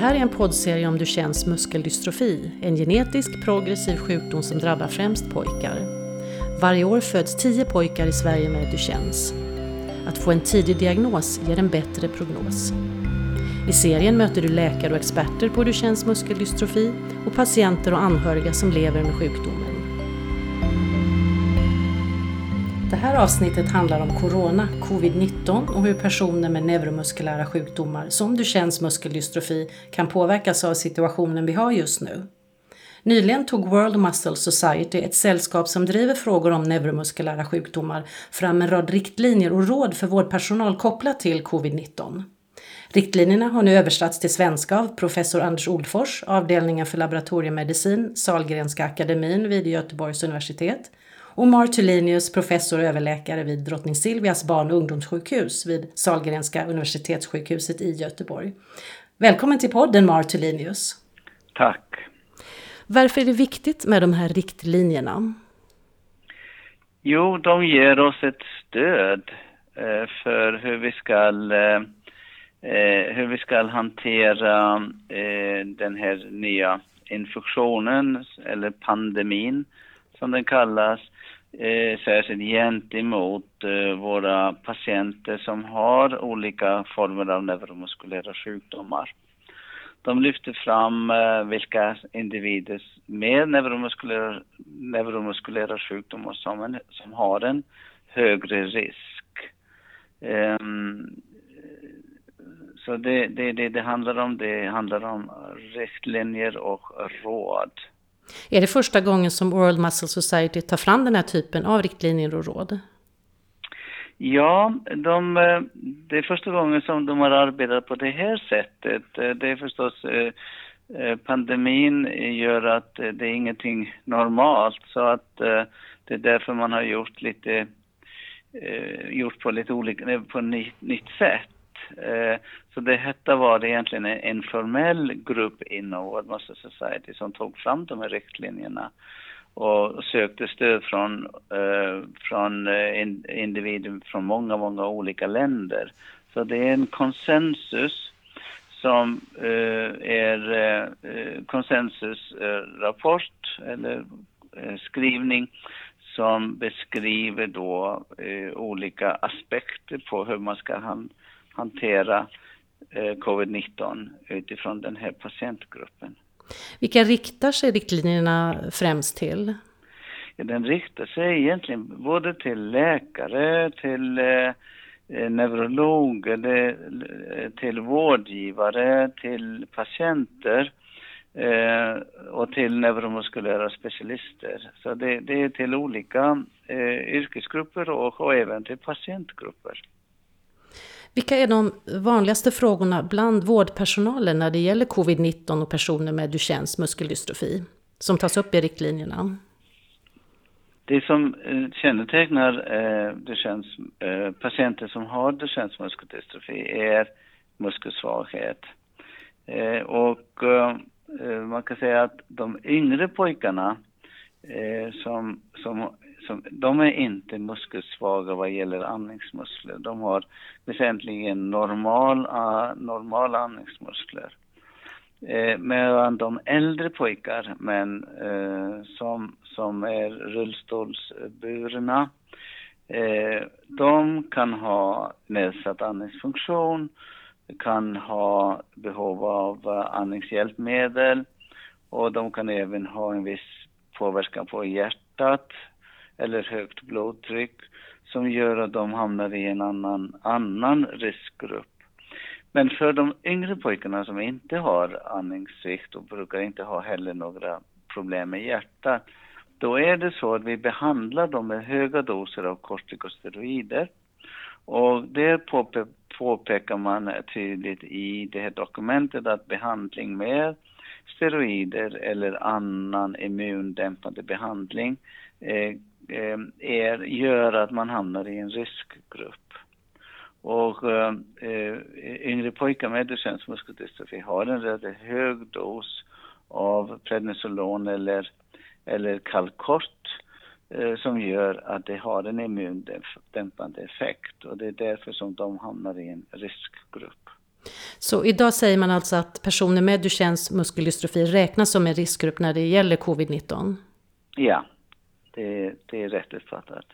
här är en poddserie om Duchennes muskeldystrofi, en genetisk progressiv sjukdom som drabbar främst pojkar. Varje år föds 10 pojkar i Sverige med Duchennes. Att få en tidig diagnos ger en bättre prognos. I serien möter du läkare och experter på Duchennes muskeldystrofi och patienter och anhöriga som lever med sjukdomen. Det här avsnittet handlar om corona, covid-19 och hur personer med neuromuskulära sjukdomar som Duchennes muskeldystrofi kan påverkas av situationen vi har just nu. Nyligen tog World Muscle Society, ett sällskap som driver frågor om neuromuskulära sjukdomar, fram en rad riktlinjer och råd för vårdpersonal kopplat till covid-19. Riktlinjerna har nu översatts till svenska av professor Anders Oldfors, avdelningen för laboratoriemedicin, Salgrenska akademin vid Göteborgs universitet och Martulinius, professor och överläkare vid Drottning Silvias barn och ungdomssjukhus vid Salgrenska universitetssjukhuset i Göteborg. Välkommen till podden Martulinius. Tack. Varför är det viktigt med de här riktlinjerna? Jo, de ger oss ett stöd eh, för hur vi ska eh, eh, hur vi ska hantera den här nya infektionen eller pandemin som den kallas Eh, särskilt gentemot eh, våra patienter som har olika former av neuromuskulära sjukdomar. De lyfter fram eh, vilka individer med neuromuskulära, neuromuskulära sjukdomar som, en, som har en högre risk. Um, så det, det, det, det handlar om, det handlar om riktlinjer och råd. Är det första gången som World Muscle Society tar fram den här typen av riktlinjer och råd? Ja, de, eh, det är första gången som de har arbetat på det här sättet. Eh, det är förstås eh, pandemin gör att det är ingenting normalt så att det är därför man har gjort lite gjort på lite olika, på nytt sätt. Eh, så det hette var egentligen en formell grupp inom World Muscle Society som tog fram de här riktlinjerna och sökte stöd från, eh, från eh, individer från många, många olika länder. Så det är en konsensus som är konsensusrapport eller skrivning som beskriver då olika aspekter på hur man ska hantera hantera eh, covid-19 utifrån den här patientgruppen. Vilka riktar sig riktlinjerna främst till? Ja, den riktar sig egentligen både till läkare, till eh, eh neurologer, eh, till vårdgivare, till patienter eh, och till neuromuskulära specialister. Så det, det är till olika eh, yrkesgrupper och, och även till patientgrupper. Vilka är de vanligaste frågorna bland vårdpersonalen när det gäller covid-19 och personer med Duchennes muskeldystrofi som tas upp i riktlinjerna? Det som eh, kännetecknar eh, Duchennes, eh, patienter som har Duchennes muskeldystrofi är muskelsvaghet. Eh, och eh, eh man kan säga att de yngre pojkarna eh, som, som som, de är inte muskelsvaga vad gäller andningsmuskler. De har väsentligen normal, ah, normala andningsmuskler. Eh, medan de äldre pojkar, men eh, som, som är rullstolsburna, eh, de kan ha nedsatt andningsfunktion, kan ha behov av eh, andningshjälpmedel och de kan även ha en viss påverkan på hjärtat eller högt blodtryck som gör att de hamnar i en annan, annan riskgrupp. Men för de yngre pojkarna som inte har andningssvikt och brukar inte ha heller några problem med hjärtat, då är det så att vi behandlar dem med höga doser av kortikosteroider. Och där påpe påpekar man tydligt i det här dokumentet att behandling med steroider eller annan immundämpande behandling Eh, är, gör att man hamnar i en riskgrupp. Och eh, yngre pojkar med Duchennes muskeldystrofi har en rätt hög dos av prednisolon eller, eller kalkort eh, som gör att det har en immundämpande effekt och det är därför som de hamnar i en riskgrupp. Så idag säger man alltså att personer med Duchennes muskeldystrofi räknas som en riskgrupp när det gäller covid-19? Ja, det, det är rätt uppfattat.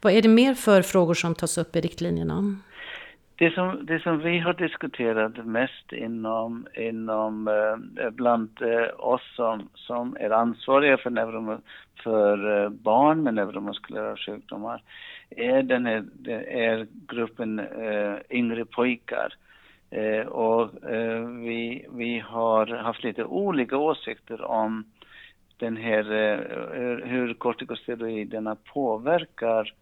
Vad är det mer för frågor som tas upp i riktlinjerna? Det som, det som vi har diskuterat mest inom, inom eh, bland eh, oss som, som är ansvariga för, neurom, för eh, barn med neuromuskulära sjukdomar är, den här, är gruppen eh, yngre pojkar. Och vi, vi har haft lite olika åsikter om den här, eh, hur kortikosteroiderna påverkar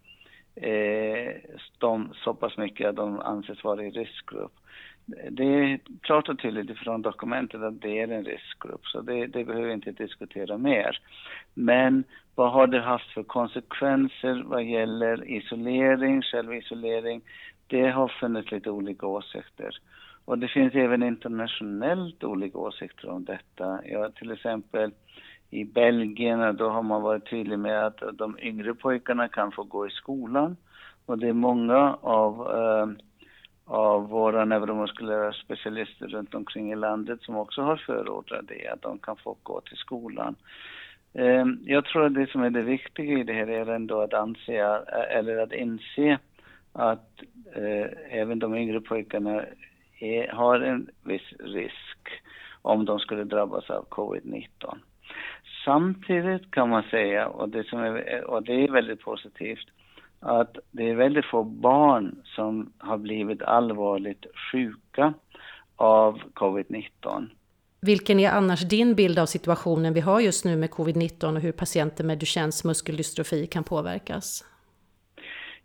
eh, de så pass mycket att de anses vara i riskgrupp. Det är klart och tydligt från dokumentet att det är en riskgrupp, så det, det behöver vi inte diskutera mer. Men vad har det haft för konsekvenser vad gäller isolering, självisolering? Det har funnits lite olika åsikter. Och det finns även internationellt olika åsikter om detta. Ja, till exempel i Belgien, då har man varit tydlig med att de yngre pojkarna kan få gå i skolan. Och det är många av, eh, av våra neuromuskulära specialister runt omkring i landet som också har förordat det, att de kan få gå till skolan. Eh, jag tror att det som är det viktiga i det här är ändå att anse, eh, eller att inse att eh, även de yngre pojkarna är, har en viss risk om de skulle drabbas av covid-19. Samtidigt kan man säga, och det, som är, och det är väldigt positivt, att det är väldigt få barn som har blivit allvarligt sjuka av covid-19. Vilken är annars din bild av situationen vi har just nu med covid-19 och hur patienter med Duchennes muskeldystrofi kan påverkas?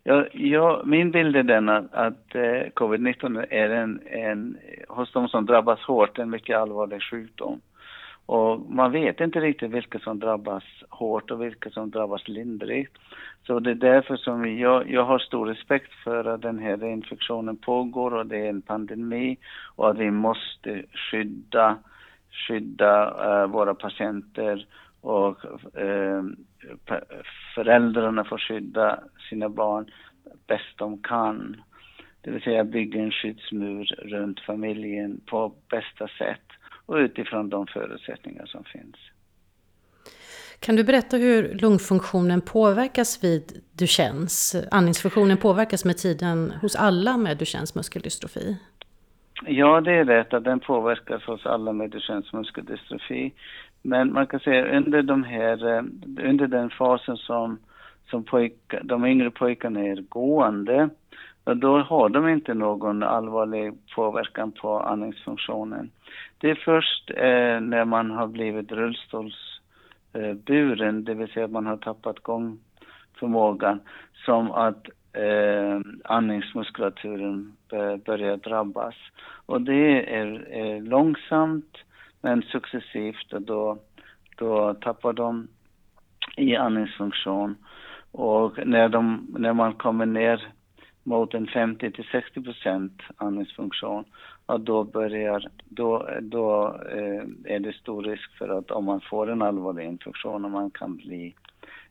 Ja, ja, min bild är den att, att eh, covid-19 är en, en, hos de som drabbas hårt, en mycket allvarlig sjukdom. Och man vet inte riktigt vilka som drabbas hårt och vilka som drabbas lindrigt. Så det är därför som jag, jag har stor respekt för att den här infektionen pågår och det är en pandemi och att vi måste skydda, skydda uh, våra patienter och uh, föräldrarna får skydda sina barn bäst de kan. Det vill säga bygga en skyddsmur runt familjen på bästa sätt och utifrån de förutsättningar som finns. Kan du berätta hur lungfunktionen påverkas vid Duchennes? Andningsfunktionen påverkas med tiden hos alla med Duchennes muskeldystrofi? Ja, det är rätt att den påverkas hos alla med Duchennes muskeldystrofi. Men man kan säga under de här, eh, under den fasen som, som pojka, de yngre pojkarna är gående, då har de inte någon allvarlig påverkan på andningsfunktionen. Det är först eh, när man har blivit rullstolsburen, eh, det vill säga att man har tappat gångförmågan, som att eh, andningsmuskulaturen börjar drabbas. Och det är, är långsamt men successivt och då, då tappar de i andningsfunktion. Och när, de, när man kommer ner mot en 50 till 60 procent andningsfunktion, ja, då börjar, då, då eh, är det stor risk för att om man får en allvarlig infektion och man kan bli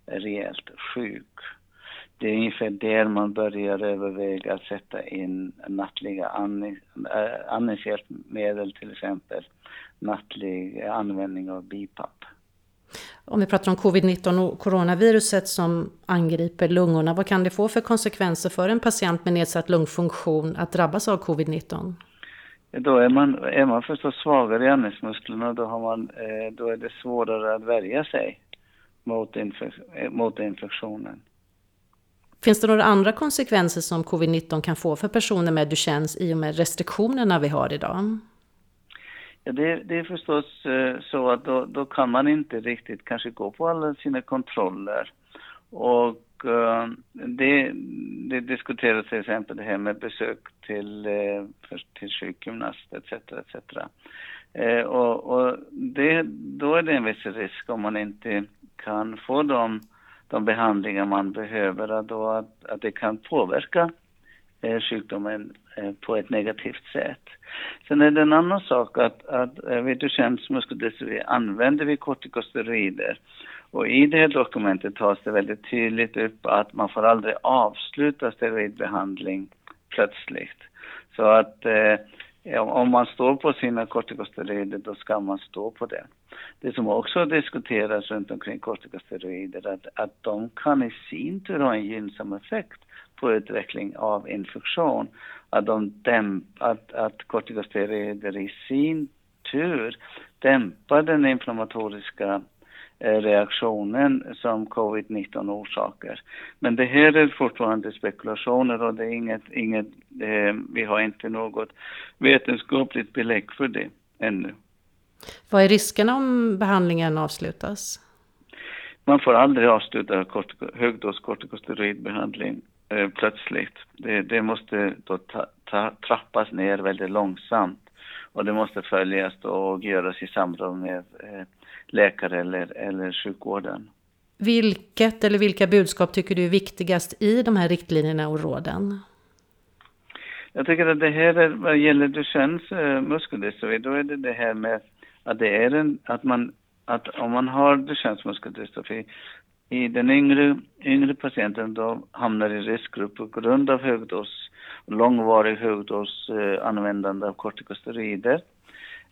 rejält sjuk. Det är ungefär där man börjar överväga att sätta in nattliga andning, eh, andningshjälpmedel, till exempel nattlig användning av BiPAP. Om vi pratar om covid-19 och coronaviruset som angriper lungorna, vad kan det få för konsekvenser för en patient med nedsatt lungfunktion att drabbas av covid-19? Då är man, är man förstås svagare i andningsmusklerna och då, har man, eh, då är det svårare att värja sig mot, infek mot infektionen. Finns det några andra konsekvenser som covid-19 kan få för personer med Duchennes i och med restriktionerna vi har idag? Ja, det, det är förstås eh, så att då, då, kan man inte riktigt kanske gå på alla sina kontroller. Och eh, det, det diskuteras till exempel det här med besök till, eh, till sjukgymnast etc. etc. och, och det, då är det en viss risk om man inte kan få de, de behandlingar man behöver, då att, att det kan påverka sjukdomen Eh, på ett negativt sätt. Sen är det en annan sak att, att vid Duchennes muskeldystrofi använder vi kortikosteroider. Och i det här dokumentet tas det väldigt tydligt upp att man får aldrig avsluta steroidbehandling plötsligt. Så att eh, om man står på sina kortikosteroider då ska man stå på det. Det som också diskuteras runt omkring kortikosteroider är att, att de kan i sin tur ha en gynnsam effekt på utveckling av infektion. Att, de dämp, att, att kortikosteroider i sin tur dämpar den inflammatoriska Eh, reaktionen som covid-19 orsakar. Men det här är fortfarande spekulationer och det är inget, inget eh, vi har inte något vetenskapligt belägg för det ännu. Vad är riskerna om behandlingen avslutas? Man får aldrig avsluta högdos kortikosteroidbehandling eh, plötsligt. Det, det måste då ta, ta, trappas ner väldigt långsamt och det måste följas och göras i samråd med eh, läkare eller, eller sjukvården. Vilket eller vilka budskap tycker du är viktigast i de här riktlinjerna och råden? Jag tycker att det här är, vad gäller Duchennes uh, muskeldystrofi, då är det det här med att det är en, att man, att om man har Duchennes muskeldystrofi, i den yngre, yngre patienten då hamnar i riskgrupp på grund av högdos, långvarig högdos eh, användande av kortikosteroider.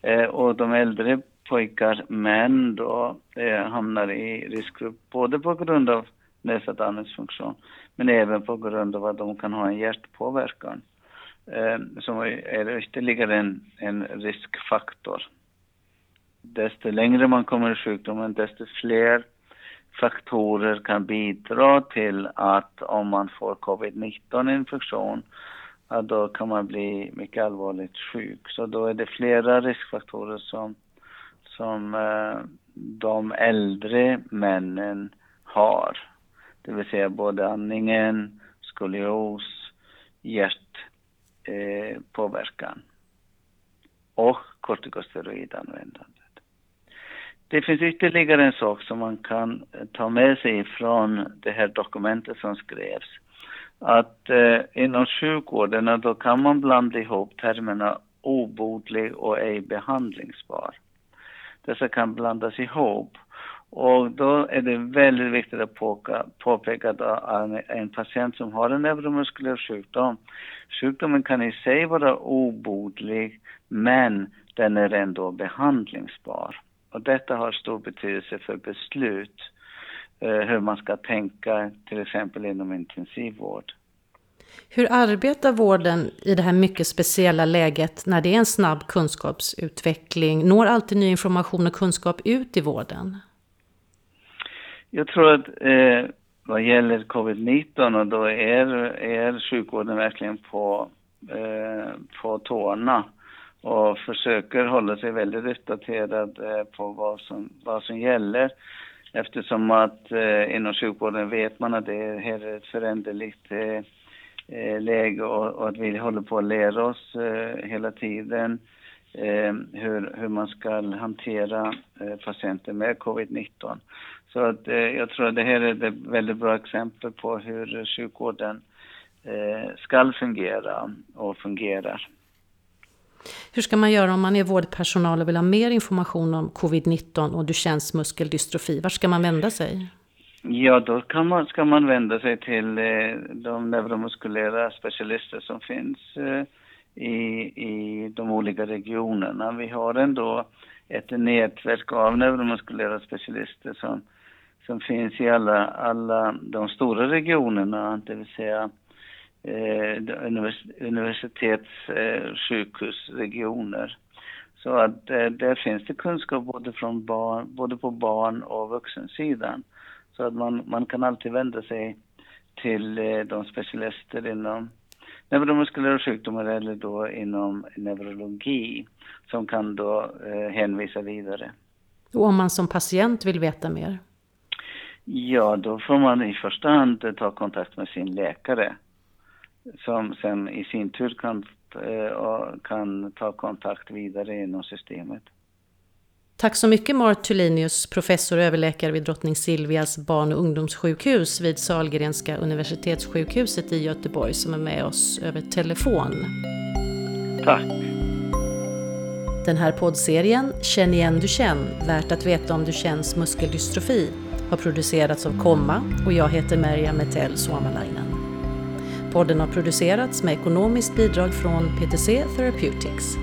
Eh, och de äldre pojkar, män då eh, hamnar i riskgrupp både på grund av nedsatt andningsfunktion men även på grund av att de kan ha en hjärtpåverkan eh, som är ytterligare en, en riskfaktor. Desto längre man kommer i sjukdomen, desto fler faktorer kan bidra till att om man får covid-19 infektion, då kan man bli mycket allvarligt sjuk. Så då är det flera riskfaktorer som som eh, de äldre männen har. Det vill säga både andningen, skolios, hjärtpåverkan eh, och kortikosteroidanvändande. Det finns ytterligare en sak som man kan eh, ta med sig från det här dokumentet som skrevs. Att eh, inom sjukvården då kan man blanda ihop termerna obotlig och ej behandlingsbar. Dessa kan blandas ihop. Och då är det väldigt viktigt att påka, påpeka att en patient som har en neuromuskulär sjukdom, sjukdomen kan i sig vara obotlig, men den är ändå behandlingsbar. Och detta har stor betydelse för beslut, eh, hur man ska tänka till exempel inom intensivvård. Hur arbetar vården i det här mycket speciella läget när det är en snabb kunskapsutveckling? Når alltid ny information och kunskap ut i vården? Jag tror att eh, vad gäller covid-19 och då är, är sjukvården verkligen på, eh, på tårna och försöker hålla sig väldigt uppdaterad eh, på vad som, vad som gäller. Eftersom att eh, inom sjukvården vet man att det här är ett föränderligt eh, eh, läge och, och, att vi håller på att lära oss eh, hela tiden eh, hur, hur man ska hantera eh, patienter med covid-19. Så att, eh, jag tror att det här är ett väldigt bra exempel på hur sjukvården eh, ska fungera och fungerar. Hur ska man göra om man är vårdpersonal och vill ha mer information om covid-19 och Duchennes muskeldystrofi? Var ska man vända sig? Ja, då kan man, ska man vända sig till eh, de neuromuskulära specialister som finns eh, i, i de olika regionerna. Vi har ändå ett nätverk av neuromuskulära specialister som, som finns i alla, alla de stora regionerna, det vill säga universitetssjukhusregioner. Eh, Så att eh, där finns det kunskap både, från barn, både på barn och vuxensidan. Så att man, man kan alltid vända sig till eh, de specialister inom neuromuskulära sjukdomar eller då inom neurologi som kan då eh, hänvisa vidare. Och om man som patient vill veta mer? Ja, då får man i första hand ta kontakt med sin läkare som sen i sin tur kan, eh, kan ta kontakt vidare inom systemet. Tack så mycket Mart Tulinius, professor och överläkare vid Drottning Silvias barn och ungdomssjukhus vid Salgrenska universitetssjukhuset i Göteborg som är med oss över telefon. Tack. Den här poddserien Känn igen Duchenne, värt att veta om Duchennes muskeldystrofi, har producerats av Komma och jag heter Merja Metell Suomalainen. Podden har producerats med ekonomiskt bidrag från PTC Therapeutics.